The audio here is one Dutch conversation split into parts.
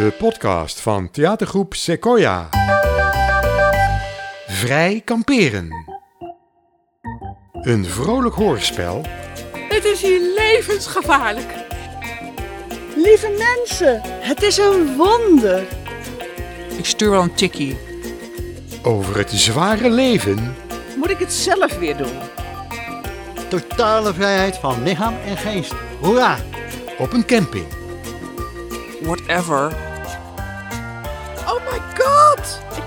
De podcast van theatergroep Sequoia. Vrij kamperen. Een vrolijk hoorspel Het is hier levensgevaarlijk. Lieve mensen, het is een wonder. Ik stuur wel een tikkie. over het zware leven Moet ik het zelf weer doen? Totale vrijheid van lichaam en geest. Hoera! op een camping. Whatever.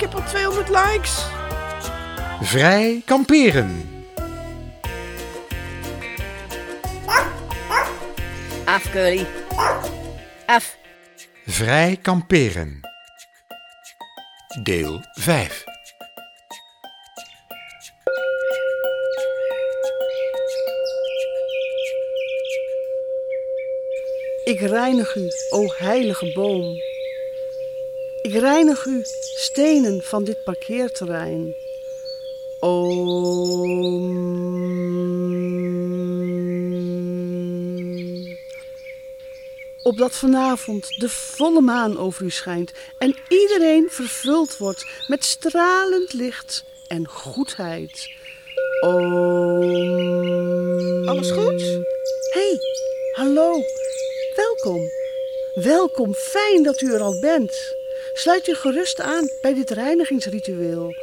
Heb al 200 likes. Vrij kamperen. Af, Curly. Af. Vrij kamperen. Deel 5. Ik reinig u, o heilige boom. Ik reinig u, stenen van dit parkeerterrein. Om. Opdat vanavond de volle maan over u schijnt en iedereen vervuld wordt met stralend licht en goedheid. Om. Alles goed? Hey, hallo. Welkom. Welkom, fijn dat u er al bent. Sluit u gerust aan bij dit reinigingsritueel.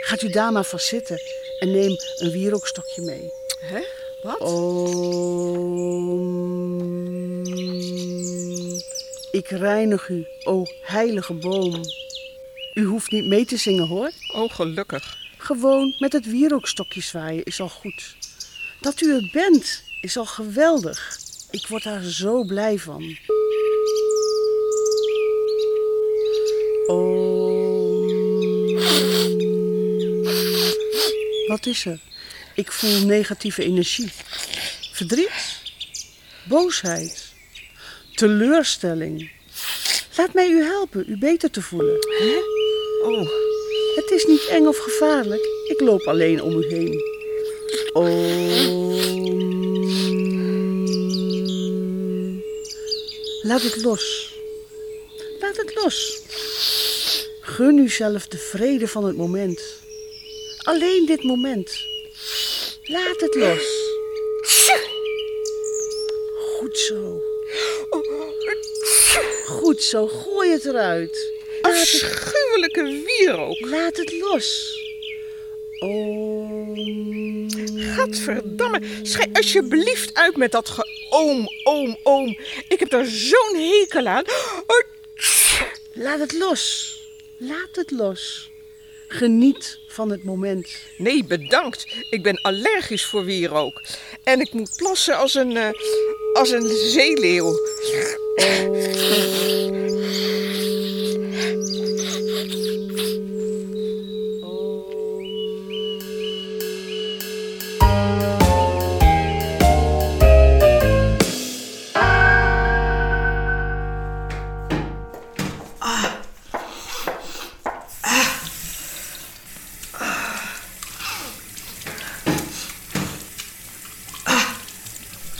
Gaat u daar maar vast zitten en neem een wierookstokje mee. Hè? Wat? Om. Ik reinig u, o heilige boom. U hoeft niet mee te zingen hoor. Oh, gelukkig. Gewoon met het wierookstokje zwaaien is al goed. Dat u er bent is al geweldig. Ik word daar zo blij van. Om. Wat is er? Ik voel negatieve energie. Verdriet? Boosheid? Teleurstelling? Laat mij u helpen u beter te voelen. Oh, Het is niet eng of gevaarlijk. Ik loop alleen om u heen. Om. Laat het los. Laat het los. Gun uzelf de vrede van het moment. Alleen dit moment. Laat het los. Goed zo. Goed zo. Gooi het eruit. Afschuwelijke wierook. Laat het los. Om. Gadverdamme. Schij alsjeblieft uit met dat geoom, oom, oom. Ik heb daar zo'n hekel aan. Oh, Laat het los. Laat het los. Geniet van het moment. Nee, bedankt. Ik ben allergisch voor wierook. En ik moet plassen als een, eh, als een zeeleeuw.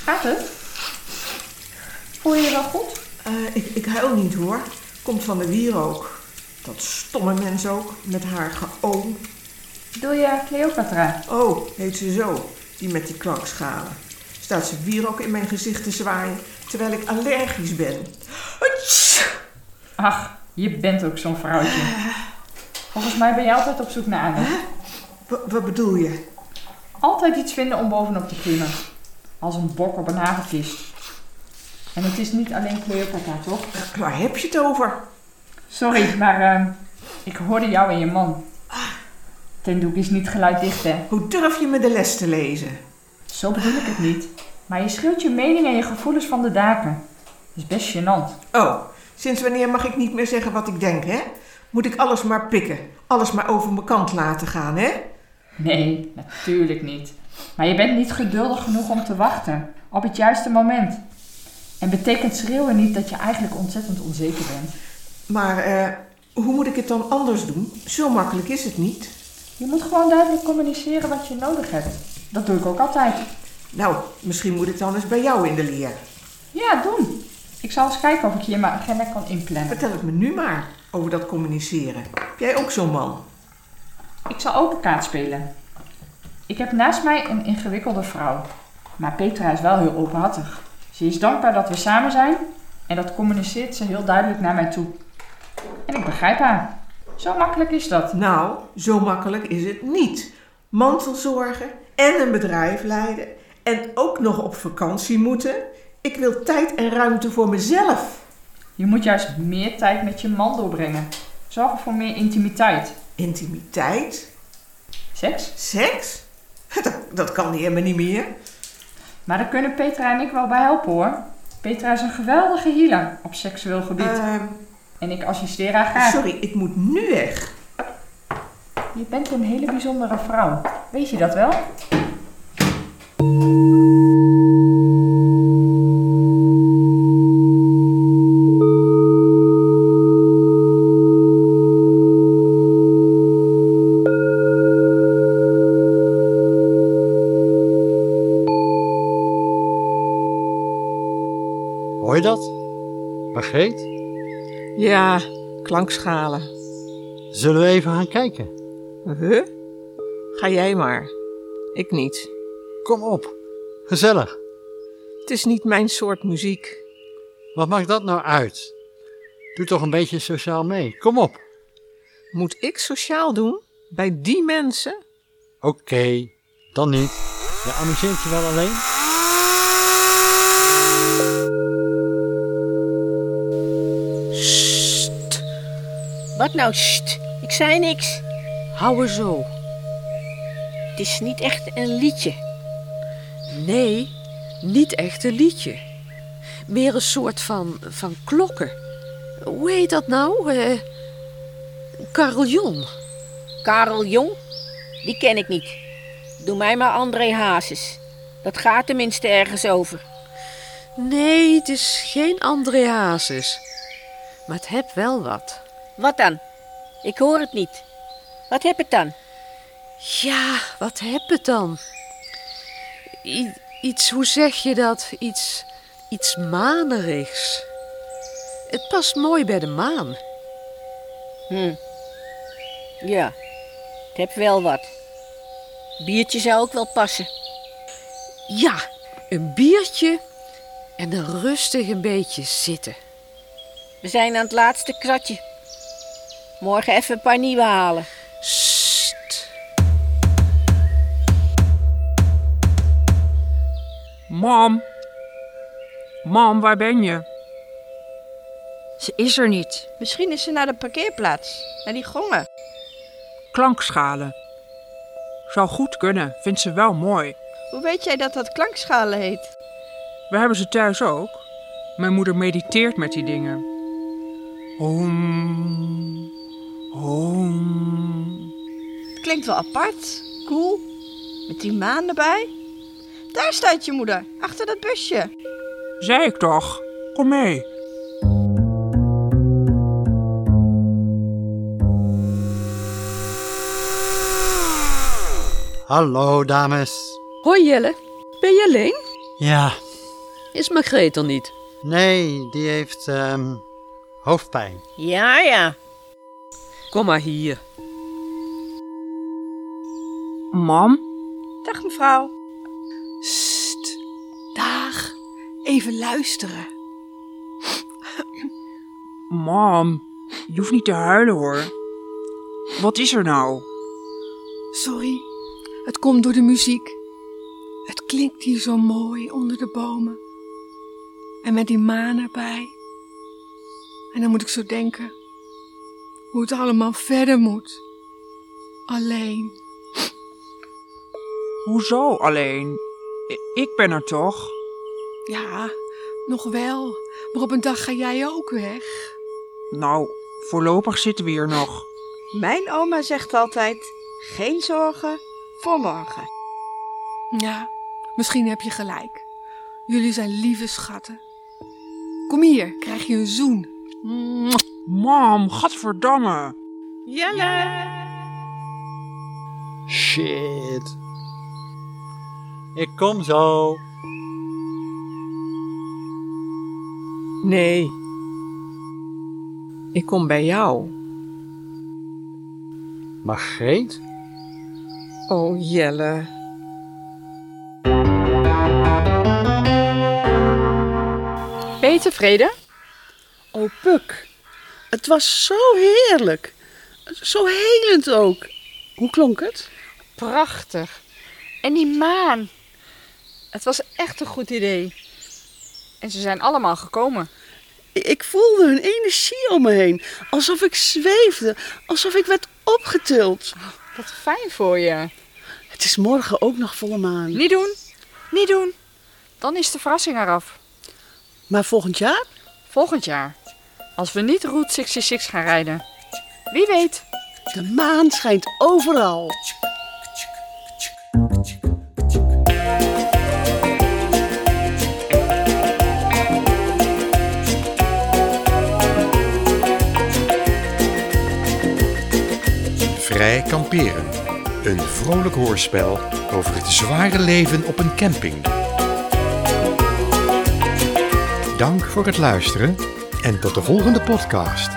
Gaat het? Voel je je wel goed? Eh, ik, ik huil niet hoor. Komt van de wierook. Dat stomme mens ook, met haar geoom. Doe je Cleopatra? Oh, heet ze zo, die met die klankschalen. Staat ze wierook in mijn gezicht te zwaaien, terwijl ik allergisch ben. Ach, je bent ook zo'n vrouwtje. Volgens mij ben je altijd op zoek naar aandacht. Wa- wat bedoel je? Altijd iets vinden om bovenop te klimmen. Als een bok op een hagelkist. En het is niet alleen Cleopatra, toch? Waar heb je het over? Sorry, maar ehm, ik hoorde jou en je man. Ten doek is niet geluid dicht, hè? Hoe durf je me de les te lezen? Zo bedoel ik het niet. Maar je schreeuwt je mening en je gevoelens van de daken. Dat is best gênant. Oh, sinds wanneer mag ik niet meer zeggen wat ik denk, hè? Moet ik alles maar pikken, alles maar over mijn kant laten gaan, hè? Nee, natuurlijk niet. Maar je bent niet geduldig genoeg om te wachten op het juiste moment. En betekent schreeuwen niet dat je eigenlijk ontzettend onzeker bent. Maar eh, hoe moet ik het dan anders doen? Zo makkelijk is het niet. Je moet gewoon duidelijk communiceren wat je nodig hebt. Dat doe ik ook altijd. Nou, misschien moet ik dan eens bij jou in de leer. Ja, doen. Ik zal eens kijken of ik je in mijn agenda kan inplannen. Vertel het me nu maar over dat communiceren. Heb jij ook zo'n man? Ik zal open kaart spelen. Ik heb naast mij een ingewikkelde vrouw. Maar Petra is wel heel openhartig. Ze is dankbaar dat we samen zijn en dat communiceert ze heel duidelijk naar mij toe. En ik begrijp haar. Zo makkelijk is dat. Nou, zo makkelijk is het niet. Mantelzorgen en een bedrijf leiden en ook nog op vakantie moeten. Ik wil tijd en ruimte voor mezelf. Je moet juist meer tijd met je man doorbrengen. Zorgen voor meer intimiteit. Intimiteit, Seks? seks, dat, dat kan helemaal niet meer. Maar daar kunnen Petra en ik wel bij helpen hoor. Petra is een geweldige healer op seksueel gebied. Ehm, en ik assisteer haar graag. sorry, ik moet nu weg. Je bent een hele bijzondere vrouw. Weet je dat wel? Je dat? Margreet? Ja, klankschalen. Zullen we even gaan kijken? Huh? Ga jij maar. Ik niet. Kom op. Gezellig. Het is niet mijn soort muziek. Wat maakt dat nou uit? Doe toch een beetje sociaal mee. Kom op. Moet ik sociaal doen? Bij die mensen? Oké, dan niet. Je amuseert je wel alleen? Wat nou, sst? Ik zei niks. Hou er zo. Het is niet echt een liedje. Nee, niet echt een liedje. Meer een soort van, van klokken. Hoe heet dat nou? Eh carillon. Karel Jong? Die ken ik niet. Doe mij maar André Hazes. Dat gaat tenminste ergens over. Nee, het is geen André Hazes. Maar het heb wel wat. Wat dan? Ik hoor het niet. Wat heb het dan? Ja, wat heb het dan? I- iets, hoe zeg je dat? Iets, iets manerigs. Het past mooi bij de maan. Hm. Ja, het heb wel wat. Biertje zou ook wel passen. Ja, een biertje en een rustig een beetje zitten. We zijn aan het laatste kratje. Morgen even een paar nieuwe halen. Sst. Mam. Mam, waar ben je? Ze is er niet. Misschien is ze naar de parkeerplaats. Naar die gongen. Klankschalen. Zou goed kunnen, vindt ze wel mooi. Hoe weet jij dat dat klankschalen heet? We hebben ze thuis ook. Mijn moeder mediteert met die dingen. Om. Om. Het klinkt wel apart. Cool. Met die maan erbij. Daar staat je moeder, achter dat busje. Zei ik toch? Kom mee. Hallo, dames. Hoi Jelle, ben je alleen? Ja, Is Margreet er niet? nee, die heeft ehm, hoofdpijn. Ja, ja. Kom maar hier. Mam? Dag mevrouw. Sst, dag. Even luisteren. Mam, je hoeft niet te huilen hoor. Wat is er nou? Sorry, het komt door de muziek. Het klinkt hier zo mooi onder de bomen. En met die maan erbij. En dan moet ik zo denken hoe het allemaal verder moet. Alleen. Hoezo alleen? Ik ben er toch? Ja, nog wel. Maar op een dag ga jij ook weg. Nou, voorlopig zitten we hier nog. Mijn oma zegt altijd: geen zorgen voor morgen. Ja, misschien heb je gelijk. Jullie zijn lieve schatten. Kom hier, krijg je een zoen. Mam, gadverdamme. Jelle! Shit. Ik kom zo. Nee. Ik kom bij jou. Margreet? Oh, Jelle. Ben je tevreden? Oh, Puk. Het was zo heerlijk. Zo helend ook. Hoe klonk het? Prachtig. En die maan. Het was echt een goed idee. En ze zijn allemaal gekomen. Ik voelde hun energie om me heen. Alsof ik zweefde. Alsof ik werd opgetild. Wat fijn voor je. Het is morgen ook nog volle maan. Niet doen. Niet doen. Dan is de verrassing eraf. Maar volgend jaar? Volgend jaar. Als we niet Route 66 gaan rijden. Wie weet. De maan schijnt overal. Vrij kamperen. Een vrolijk hoorspel over het zware leven op een camping. Dank voor het luisteren en tot de volgende podcast.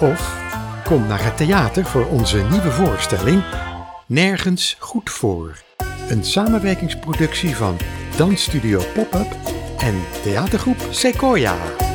Of kom naar het theater voor onze nieuwe voorstelling Nergens goed voor. Een samenwerkingsproductie van Dansstudio Pop-up en theatergroep Sequoia.